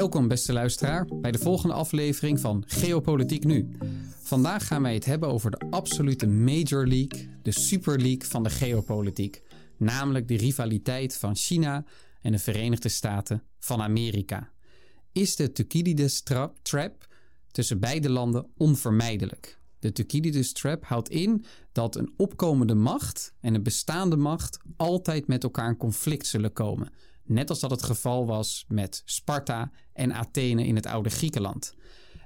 Welkom beste luisteraar bij de volgende aflevering van Geopolitiek Nu. Vandaag gaan wij het hebben over de absolute Major League, de Super League van de geopolitiek. Namelijk de rivaliteit van China en de Verenigde Staten van Amerika. Is de Thucydides trap tussen beide landen onvermijdelijk? De Thucydides trap houdt in dat een opkomende macht en een bestaande macht altijd met elkaar in conflict zullen komen. Net als dat het geval was met Sparta en Athene in het oude Griekenland.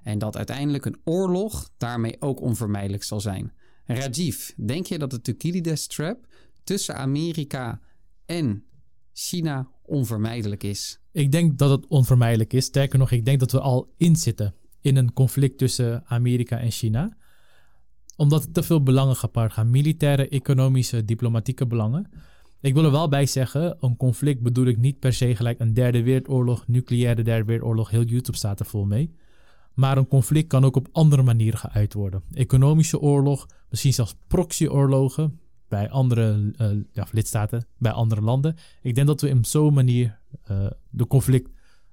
En dat uiteindelijk een oorlog daarmee ook onvermijdelijk zal zijn. Rajiv, denk je dat de Thucydides trap tussen Amerika en China onvermijdelijk is? Ik denk dat het onvermijdelijk is. Sterker nog, ik denk dat we al inzitten in een conflict tussen Amerika en China. Omdat er te veel belangen gepaard gaan. Militaire, economische, diplomatieke belangen. Ik wil er wel bij zeggen, een conflict bedoel ik niet per se gelijk een derde wereldoorlog, nucleaire derde wereldoorlog. Heel YouTube staat er vol mee. Maar een conflict kan ook op andere manieren geuit worden. Economische oorlog, misschien zelfs proxyoorlogen bij andere uh, ja, lidstaten, bij andere landen. Ik denk dat we op zo'n manier uh, de conflict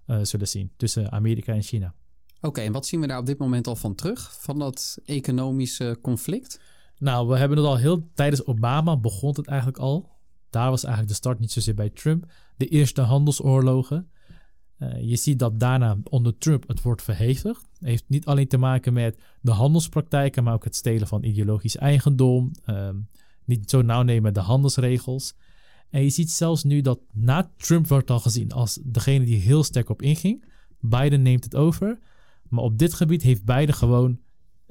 uh, zullen zien tussen Amerika en China. Oké, en wat zien we daar op dit moment al van terug, van dat economische conflict? Nou, we hebben het al heel tijdens Obama begon het eigenlijk al. Daar was eigenlijk de start niet zozeer bij Trump. De eerste handelsoorlogen. Uh, je ziet dat daarna onder Trump het wordt verhevigd. Heeft niet alleen te maken met de handelspraktijken, maar ook het stelen van ideologisch eigendom. Uh, niet zo nauw nemen de handelsregels. En je ziet zelfs nu dat na Trump wordt al gezien als degene die heel sterk op inging. Biden neemt het over. Maar op dit gebied heeft Biden gewoon,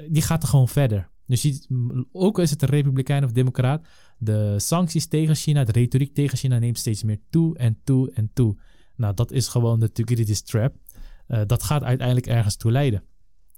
die gaat er gewoon verder. Dus je ziet, ook is het een republikein of democraat, de sancties tegen China, de retoriek tegen China neemt steeds meer toe en toe en toe. Nou, dat is gewoon de Thucydides trap. Uh, dat gaat uiteindelijk ergens toe leiden.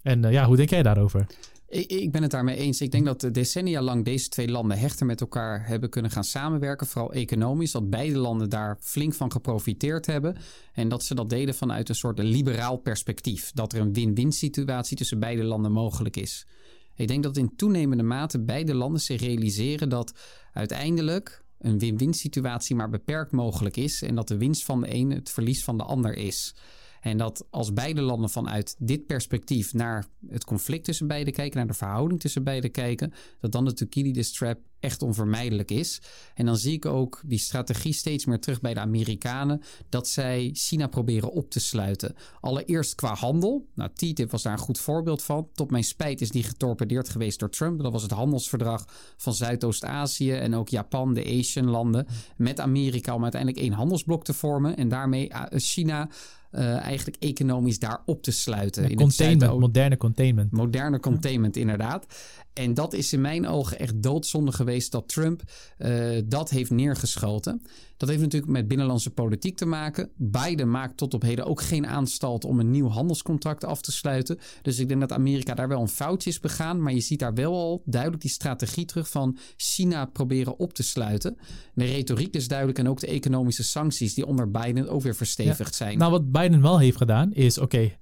En uh, ja, hoe denk jij daarover? Ik, ben het daarmee eens. Ik denk dat decennia lang deze twee landen hechter met elkaar hebben kunnen gaan samenwerken. Vooral economisch. Dat beide landen daar flink van geprofiteerd hebben. En dat ze dat deden vanuit een soort liberaal perspectief. Dat er een win-win situatie tussen beide landen mogelijk is. Ik denk dat in toenemende mate beide landen zich realiseren dat uiteindelijk een win-win situatie maar beperkt mogelijk is en dat de winst van de een het verlies van de ander is. En dat als beide landen vanuit dit perspectief naar het conflict tussen beiden kijken, naar de verhouding tussen beiden kijken, dat dan de Thucydides trap echt onvermijdelijk is. En dan zie ik ook die strategie steeds meer terug bij de Amerikanen, dat zij China proberen op te sluiten. Allereerst qua handel. Nou, TTIP was daar een goed voorbeeld van. Tot mijn spijt is die getorpedeerd geweest door Trump. Dat was het handelsverdrag van Zuidoost-Azië en ook Japan, de Asian landen, met Amerika om uiteindelijk één handelsblok te vormen en daarmee eh, China uh, eigenlijk economisch daar op te sluiten. In containment, moderne containment. Moderne containment, inderdaad. En dat is in mijn ogen echt doodzonde geweest dat Trump uh, dat heeft neergeschoten. Dat heeft natuurlijk met binnenlandse politiek te maken. Biden maakt tot op heden ook geen aanstalt om een nieuw handelscontract af te sluiten. Dus ik denk dat Amerika daar wel een foutje is begaan. Maar je ziet daar wel al duidelijk die strategie terug van China proberen op te sluiten. De retoriek is duidelijk en ook de economische sancties die onder Biden ook weer verstevigd zijn. Nou, wat Biden wel heeft gedaan is: oké,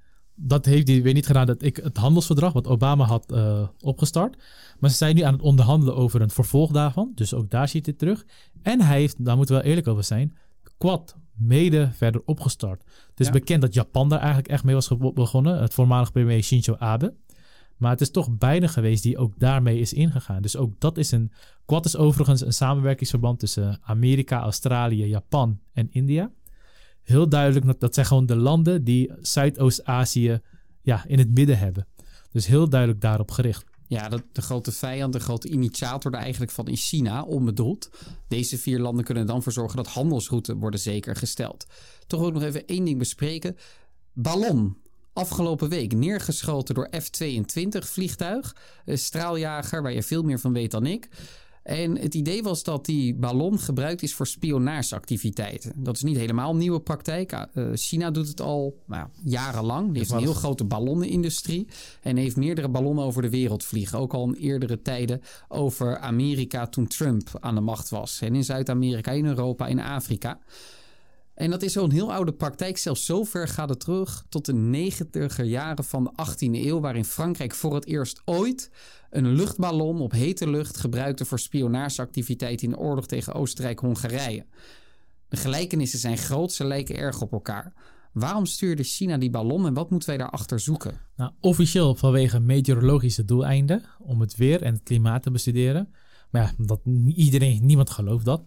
dat heeft hij weer niet gedaan dat ik het handelsverdrag wat Obama had uh, opgestart. Maar ze zijn nu aan het onderhandelen over een vervolg daarvan. Dus ook daar ziet hij terug. En hij heeft, daar moeten we wel eerlijk over zijn, Quad mede verder opgestart. Het is ja. bekend dat Japan daar eigenlijk echt mee was begonnen. Het voormalig premier Shinzo Abe. Maar het is toch Biden geweest die ook daarmee is ingegaan. Dus ook dat is een. Quad is overigens een samenwerkingsverband tussen Amerika, Australië, Japan en India heel duidelijk dat zijn gewoon de landen die Zuidoost-Azië ja, in het midden hebben. Dus heel duidelijk daarop gericht. Ja, de, de, grote vijand, de grote initiator daar eigenlijk van is China, onbedoeld. Deze vier landen kunnen dan voor zorgen dat handelsroutes worden zeker gesteld. Toch ook nog even één ding bespreken. Ballon. Afgelopen week neergeschoten door F-22 vliegtuig. Een straaljager waar je veel meer van weet dan ik. En het idee was dat die ballon gebruikt is voor spionageactiviteiten. Dat is niet helemaal een nieuwe praktijk. Uh, China doet het al nou, jarenlang. Die heeft een heel grote ballonnenindustrie. En heeft meerdere ballonnen over de wereld vliegen. Ook al in eerdere tijden over Amerika toen Trump aan de macht was. En in Zuid-Amerika, in Europa, in Afrika. En dat is zo'n heel oude praktijk. Zelfs zo ver gaat het terug tot de negentiger jaren van de 18e eeuw, waarin Frankrijk voor het eerst ooit een luchtballon op hete lucht gebruikte voor spionageactiviteiten in de oorlog tegen Oostenrijk-Hongarije. De gelijkenissen zijn groot, ze lijken erg op elkaar. Waarom stuurde China die ballon en wat moeten wij daarachter zoeken? Nou, officieel vanwege meteorologische doeleinden om het weer en het klimaat te bestuderen. Maar ja, dat, iedereen, niemand gelooft dat.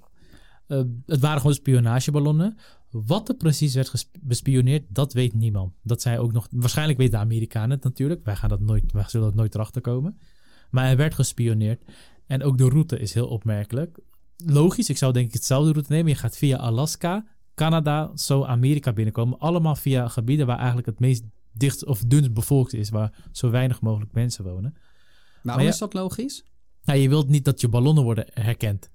Uh, het waren gewoon spionageballonnen. Wat er precies werd bespioneerd, dat weet niemand. Dat zij ook nog. Waarschijnlijk weten de Amerikanen het natuurlijk. Wij, gaan dat nooit, wij zullen dat nooit erachter komen. Maar er werd gespioneerd. En ook de route is heel opmerkelijk. Logisch, ik zou denk ik hetzelfde route nemen. Je gaat via Alaska, Canada, zo Amerika binnenkomen. Allemaal via gebieden waar eigenlijk het meest dicht of dunst bevolkt is. Waar zo weinig mogelijk mensen wonen. Waarom is dat logisch? Nou, je wilt niet dat je ballonnen worden herkend.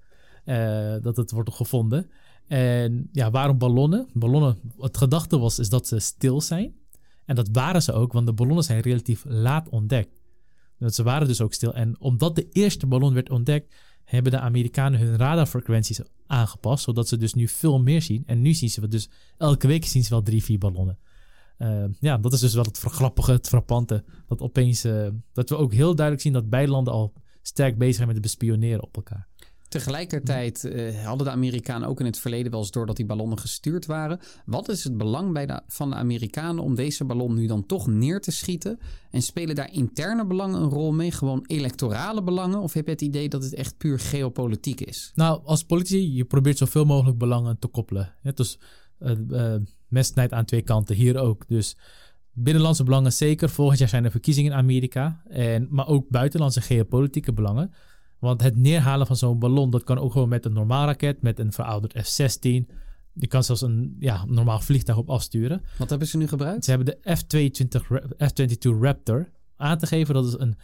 Uh, dat het wordt gevonden. En ja, waarom ballonnen? Ballonnen, het gedachte was is dat ze stil zijn. En dat waren ze ook, want de ballonnen zijn relatief laat ontdekt. Ze waren dus ook stil. En omdat de eerste ballon werd ontdekt, hebben de Amerikanen hun radarfrequenties aangepast, zodat ze dus nu veel meer zien. En nu zien ze dus elke week zien ze wel drie, vier ballonnen. Uh, ja, dat is dus wel het grappige, het frappante. Dat opeens, uh, dat we ook heel duidelijk zien dat beide landen al sterk bezig zijn met het bespioneren op elkaar. Tegelijkertijd uh, hadden de Amerikanen ook in het verleden wel eens door dat die ballonnen gestuurd waren. Wat is het belang bij de, van de Amerikanen om deze ballon nu dan toch neer te schieten? En spelen daar interne belangen een rol mee? Gewoon electorale belangen? Of heb je het idee dat het echt puur geopolitiek is? Nou, als politici, je probeert zoveel mogelijk belangen te koppelen. Ja, dus uh, uh, aan twee kanten, hier ook. Dus binnenlandse belangen zeker. Volgend jaar zijn er verkiezingen in Amerika. En, maar ook buitenlandse geopolitieke belangen. Want het neerhalen van zo'n ballon, dat kan ook gewoon met een normaal raket, met een verouderd F-16. Je kan zelfs een ja, normaal vliegtuig op afsturen. Wat hebben ze nu gebruikt? Ze hebben de F-22, F-22 Raptor. Aan te geven dat is een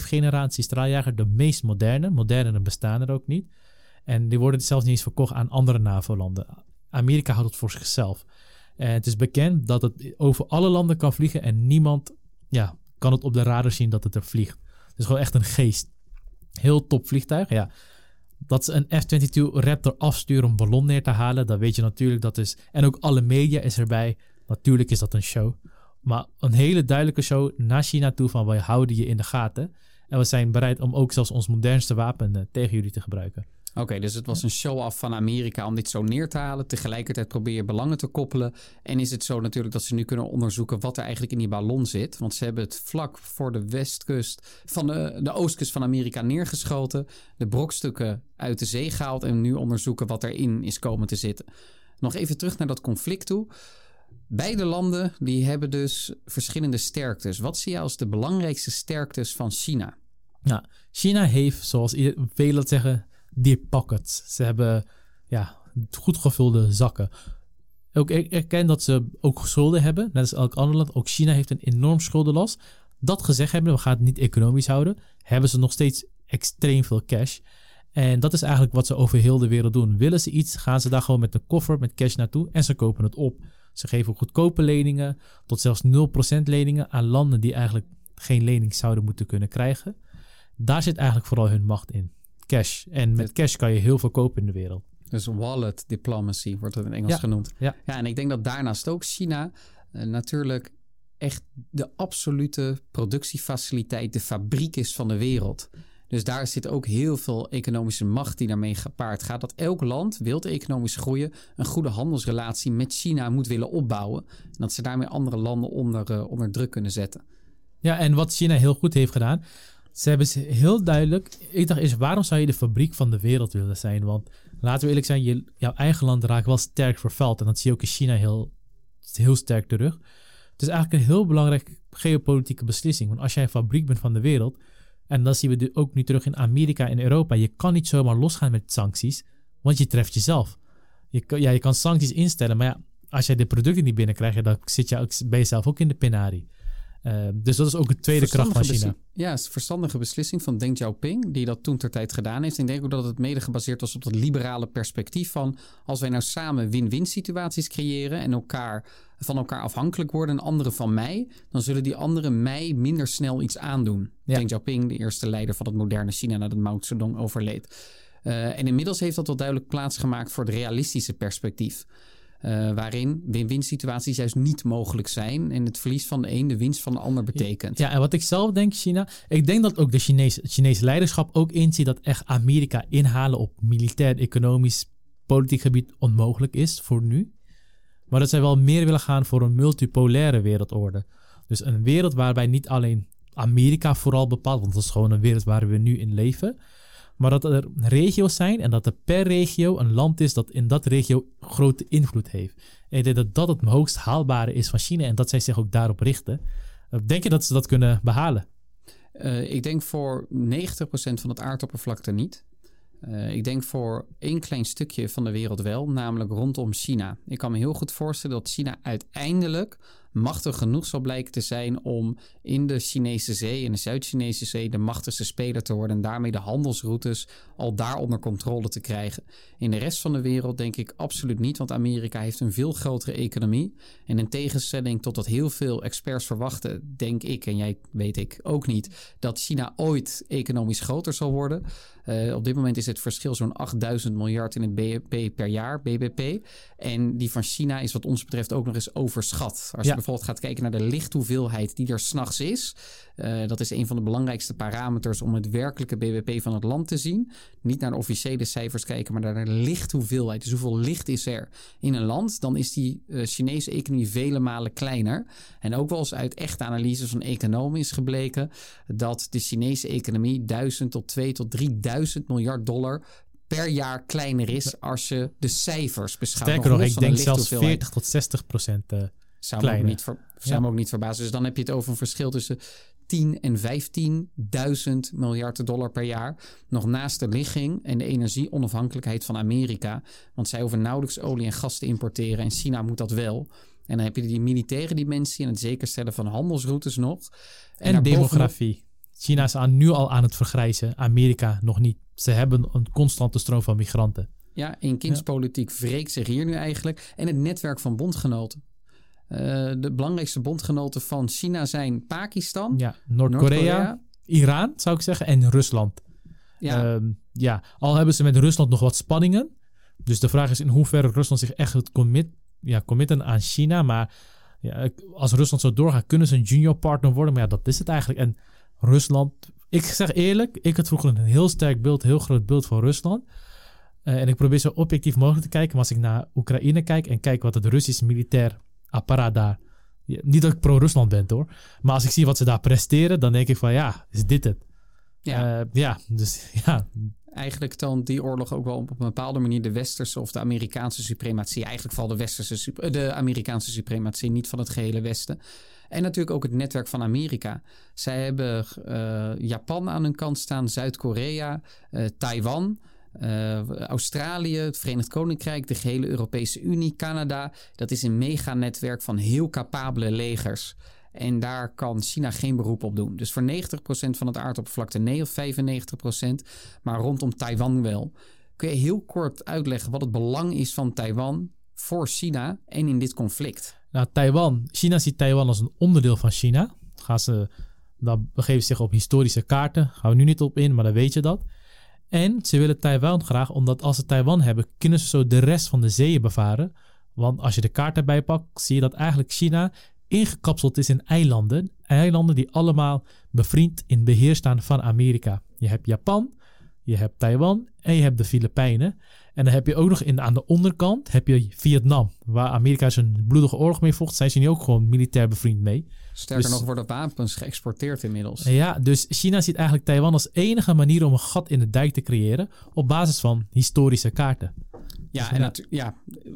5.5 generatie straaljager, de meest moderne. Moderne bestaan er ook niet. En die worden zelfs niet eens verkocht aan andere NAVO-landen. Amerika houdt het voor zichzelf. En het is bekend dat het over alle landen kan vliegen en niemand ja, kan het op de radar zien dat het er vliegt. Het is gewoon echt een geest. Heel top vliegtuig, ja. Dat ze een F-22 Raptor afsturen om ballon neer te halen, dat weet je natuurlijk. Dat is, en ook alle media is erbij. Natuurlijk is dat een show. Maar een hele duidelijke show naar China toe van wij houden je in de gaten. En we zijn bereid om ook zelfs ons modernste wapen eh, tegen jullie te gebruiken. Oké, dus het was een show-off van Amerika om dit zo neer te halen. Tegelijkertijd probeer je belangen te koppelen. En is het zo natuurlijk dat ze nu kunnen onderzoeken wat er eigenlijk in die ballon zit. Want ze hebben het vlak voor de westkust van de, de oostkust van Amerika neergeschoten. De brokstukken uit de zee gehaald en nu onderzoeken wat erin is komen te zitten. Nog even terug naar dat conflict toe. Beide landen die hebben dus verschillende sterktes. Wat zie je als de belangrijkste sterktes van China? Nou, China heeft, zoals velen zeggen, deep pockets. Ze hebben ja, goed gevulde zakken. Ook ik erken dat ze ook schulden hebben, net als elk ander land. Ook China heeft een enorm schuldenlast. Dat gezegd hebben, we gaan het niet economisch houden, hebben ze nog steeds extreem veel cash. En dat is eigenlijk wat ze over heel de wereld doen. Willen ze iets, gaan ze daar gewoon met een koffer met cash naartoe en ze kopen het op. Ze geven goedkope leningen, tot zelfs 0% leningen aan landen die eigenlijk geen lening zouden moeten kunnen krijgen. Daar zit eigenlijk vooral hun macht in cash. En met cash kan je heel veel kopen in de wereld. Dus wallet diplomacy wordt het in Engels genoemd. Ja. ja, en ik denk dat daarnaast ook China uh, natuurlijk echt de absolute productiefaciliteit, de fabriek is van de wereld. Dus daar zit ook heel veel economische macht die daarmee gepaard gaat. Dat elk land, wil economisch groeien, een goede handelsrelatie met China moet willen opbouwen. En dat ze daarmee andere landen onder, uh, onder druk kunnen zetten. Ja, en wat China heel goed heeft gedaan, ze hebben ze heel duidelijk. Ik dacht eerst, waarom zou je de fabriek van de wereld willen zijn? Want laten we eerlijk zijn, je, jouw eigen land raakt wel sterk vervuild. En dat zie je ook in China heel, heel sterk terug. Het is eigenlijk een heel belangrijke geopolitieke beslissing. Want als jij een fabriek bent van de wereld. En dat zien we ook nu terug in Amerika en Europa. Je kan niet zomaar losgaan met sancties, want je treft jezelf. Je, ja, je kan sancties instellen, maar ja, als jij de producten niet binnenkrijgt, dan zit je, ben je zelf ook in de penarie. Ehm, dus dat is ook een tweede kracht van China. Ja, het is een verstandige beslissing van Deng Xiaoping, die dat toen ter tijd gedaan heeft. En ik denk ook dat het mede gebaseerd was op het liberale perspectief van als wij nou samen win-win situaties creëren en elkaar van elkaar afhankelijk worden en anderen van mij, dan zullen die anderen mij minder snel iets aandoen. Deng Xiaoping, de eerste leider van het moderne China nadat Mao Zedong overleed. Uh, en inmiddels heeft dat wel duidelijk plaatsgemaakt voor het realistische perspectief. Uh, waarin win-win situaties juist niet mogelijk zijn. En het verlies van de een de winst van de ander betekent. Ja, en wat ik zelf denk, China. Ik denk dat ook de Chinese, Chinese leiderschap ook inziet dat echt Amerika inhalen op militair, economisch, politiek gebied onmogelijk is voor nu. Maar dat zij wel meer willen gaan voor een multipolaire wereldorde. Dus een wereld waarbij niet alleen Amerika vooral bepaalt, want dat is gewoon een wereld waar we nu in leven. Maar dat er regio's zijn en dat er per regio een land is dat in dat regio grote invloed heeft. En dat dat het hoogst haalbare is van China en dat zij zich ook daarop richten. Eh, denk je dat ze dat kunnen behalen? Uh, ik denk voor 90% van het aardoppervlakte niet. Uh, ik denk voor één klein stukje van de wereld wel, namelijk rondom China. Ik kan me heel goed voorstellen dat China uiteindelijk machtig genoeg zal blijken te zijn om in de Chinese zee, in de Zuid-Chinese zee, de machtigste speler te worden en daarmee de handelsroutes al daar onder controle te krijgen. In de rest van de wereld denk ik absoluut niet, want Amerika heeft een veel grotere economie. En in tegenstelling tot wat heel veel experts verwachten, denk ik, en jij weet ik ook niet, dat China ooit economisch groter zal worden. Uh, op dit moment is het verschil zo'n 8000 miljard in het BBP per jaar, BBP. En die van China is wat ons betreft ook nog eens overschat. Als bijvoorbeeld gaat kijken naar de lichthoeveelheid die er s'nachts is. Uh, dat is een van de belangrijkste parameters om het werkelijke BBP van het land te zien. Niet naar de officiële cijfers kijken, maar naar de lichthoeveelheid. Dus hoeveel licht is er in een land? Dan is die uh, Chinese economie vele malen kleiner. En ook wel eens uit echte analyses van economen is gebleken dat de Chinese economie 1000 tot 2 tot 3000 miljard dollar per jaar kleiner is als je de cijfers beschouwt. Sterker nog, ik denk zelfs 40 tot 60 procent. Uh, zou, me ook, niet ver, zou ja. me ook niet verbazen. Dus dan heb je het over een verschil tussen 10 en 15.000 miljard dollar per jaar. Nog naast de ligging en de energieonafhankelijkheid van Amerika. Want zij hoeven nauwelijks olie en gas te importeren. En China moet dat wel. En dan heb je die militaire dimensie en het zekerstellen van handelsroutes nog. En, en demografie. China is aan, nu al aan het vergrijzen, Amerika nog niet. Ze hebben een constante stroom van migranten. Ja, eenkindspolitiek ja. wreekt zich hier nu eigenlijk. En het netwerk van bondgenoten. Uh, de belangrijkste bondgenoten van China zijn Pakistan, ja, Noord-Korea, Noord Iran zou ik zeggen en Rusland. Ja. Uh, ja, al hebben ze met Rusland nog wat spanningen. Dus de vraag is in hoeverre Rusland zich echt commit, ja, committen aan China. Maar ja, als Rusland zo doorgaat, kunnen ze een junior partner worden. Maar ja, dat is het eigenlijk. En Rusland, ik zeg eerlijk, ik had vroeger een heel sterk beeld, heel groot beeld van Rusland. Uh, en ik probeer zo objectief mogelijk te kijken. Maar als ik naar Oekraïne kijk en kijk wat het Russisch militair apparaat daar. niet dat ik pro-Rusland ben hoor. Maar als ik zie wat ze daar presteren, dan denk ik van ja, is dit het? Ja, uh, ja dus ja. Eigenlijk toont die oorlog ook wel op een bepaalde manier de westerse of de Amerikaanse suprematie. Eigenlijk vooral de, westerse, de Amerikaanse suprematie, niet van het gehele Westen. En natuurlijk ook het netwerk van Amerika. Zij hebben uh, Japan aan hun kant staan, Zuid-Korea, uh, Taiwan. Uh, Australië, het Verenigd Koninkrijk, de gehele Europese Unie, Canada. Dat is een meganetwerk van heel capabele legers. En daar kan China geen beroep op doen. Dus voor 90% van het aardoppervlakte nee of 95%, maar rondom Taiwan wel. Kun je heel kort uitleggen wat het belang is van Taiwan voor China en in dit conflict? Nou, Taiwan. China ziet Taiwan als een onderdeel van China. Gaan ze, dan begeven zich op historische kaarten. Gaan we nu niet op in, maar dan weet je dat. En ze willen Taiwan graag, omdat als ze Taiwan hebben, kunnen ze zo de rest van de zeeën bevaren. Want als je de kaart erbij pakt, zie je dat eigenlijk China ingekapseld is in eilanden. Eilanden die allemaal bevriend in beheer staan van Amerika. Je hebt Japan, je hebt Taiwan en je hebt de Filipijnen. En dan heb je ook nog in, aan de onderkant heb je Vietnam, waar Amerika zijn bloedige oorlog mee vocht. Zijn ze nu ook gewoon militair bevriend mee. Sterker dus, nog worden wapens geëxporteerd inmiddels. Ja, dus China ziet eigenlijk Taiwan als enige manier om een gat in de dijk te creëren op basis van historische kaarten. Ja, dus, en natu ja,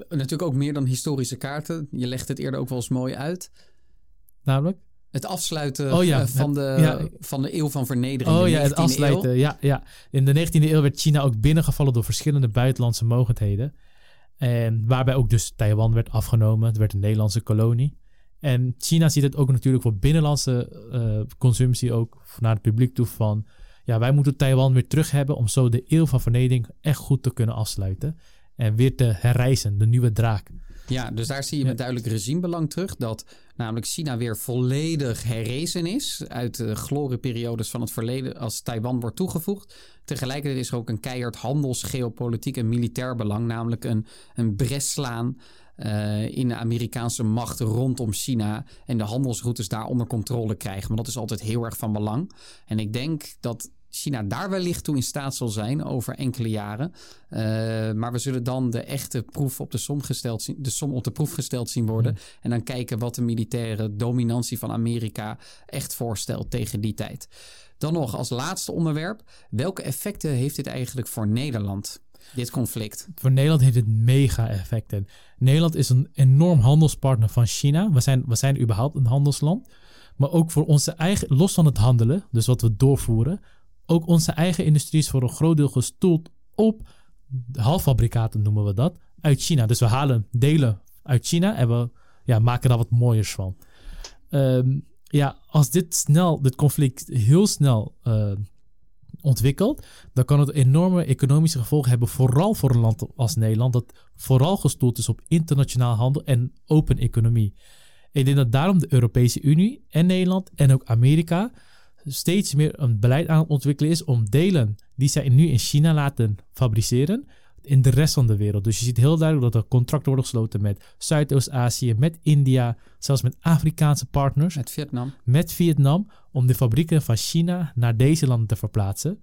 natuurlijk ook meer dan historische kaarten. Je legt het eerder ook wel eens mooi uit. Namelijk? Het afsluiten oh, ja, van, de, ja. van de eeuw van vernedering. Oh ja, het afsluiten. Ja, ja. In de 19e eeuw werd China ook binnengevallen door verschillende buitenlandse mogendheden. En waarbij ook dus Taiwan werd afgenomen. Het werd een Nederlandse kolonie. En China ziet het ook natuurlijk voor binnenlandse uh, consumptie ook naar het publiek toe van... Ja, wij moeten Taiwan weer terug hebben om zo de eeuw van vernedering echt goed te kunnen afsluiten. En weer te herreizen, de nieuwe draak. Ja, dus daar zie je met duidelijk regimebelang terug. Dat namelijk China weer volledig herrezen is. Uit de glorieperiodes van het verleden als Taiwan wordt toegevoegd. Tegelijkertijd is er ook een keihard handels, geopolitiek en militair belang. Namelijk een, een breslaan uh, in de Amerikaanse macht rondom China. En de handelsroutes daar onder controle krijgen. Maar dat is altijd heel erg van belang. En ik denk dat China daar wellicht toe in staat zal zijn over enkele jaren. Uh, maar we zullen dan de echte proef op de som, gesteld zien, de som op de proef gesteld zien worden. Mm. En dan kijken wat de militaire dominantie van Amerika echt voorstelt tegen die tijd. Dan nog als laatste onderwerp. Welke effecten heeft dit eigenlijk voor Nederland? Dit conflict. Voor Nederland heeft het mega effecten. Nederland is een enorm handelspartner van China. We zijn, we zijn überhaupt een handelsland. Maar ook voor onze eigen, los van het handelen, dus wat we doorvoeren, ook onze eigen industrie is voor een groot deel gestoeld op halffabrikaten, noemen we dat, uit China. Dus we halen delen uit China en we ja, maken daar wat mooiers van. Um, ja, als dit snel, dit conflict heel snel uh, ontwikkelt, dan kan het enorme economische gevolgen hebben, vooral voor een land als Nederland, dat vooral gestoeld is op internationaal handel en open economie. Ik denk dat daarom de Europese Unie en Nederland en ook Amerika steeds meer een beleid aan het ontwikkelen is om delen die zij nu in China laten fabriceren, in de rest van de wereld. Dus je ziet heel duidelijk dat er contracten worden gesloten met Zuidoost-Azië, met India, zelfs met Afrikaanse partners. Met Vietnam. Met Vietnam, om de fabrieken van China naar deze landen te verplaatsen.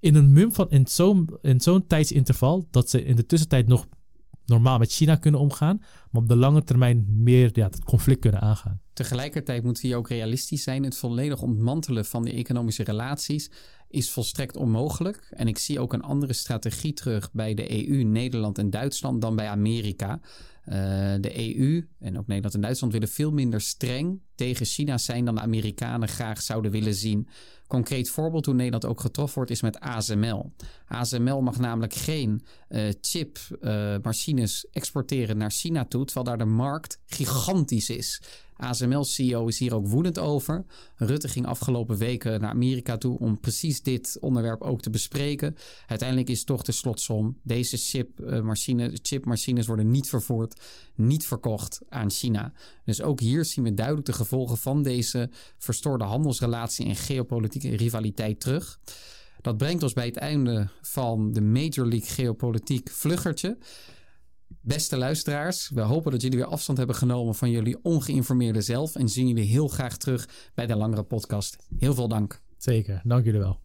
In een mum van in zo'n zo'n tijdsinterval dat ze in de tussentijd nog normaal met China kunnen omgaan, maar op de lange termijn meer ja, het conflict kunnen aangaan. Tegelijkertijd moeten we ook realistisch zijn. Het volledig ontmantelen van die economische relaties is volstrekt onmogelijk. En ik zie ook een andere strategie terug bij de EU, Nederland en Duitsland dan bij Amerika. Uh, de EU en ook Nederland en Duitsland willen veel minder streng tegen China zijn dan de Amerikanen graag zouden willen zien. Concreet voorbeeld hoe Nederland ook getroffen wordt is met ASML. ASML mag namelijk geen uh, chipmachines uh, exporteren naar China toe, terwijl daar de markt gigantisch is. ASML-CEO is hier ook woedend over. Rutte ging afgelopen weken naar Amerika toe om precies dit onderwerp ook te bespreken. Uiteindelijk is toch de slotsom: deze chipmachine, chipmachines worden niet vervoerd, niet verkocht aan China. Dus ook hier zien we duidelijk de gevolgen van deze verstoorde handelsrelatie en geopolitieke rivaliteit terug. Dat brengt ons bij het einde van de Major League Geopolitiek vluggertje. Beste luisteraars, we hopen dat jullie weer afstand hebben genomen van jullie ongeïnformeerde zelf en zien jullie heel graag terug bij de langere podcast. Heel veel dank. Zeker, dank jullie wel.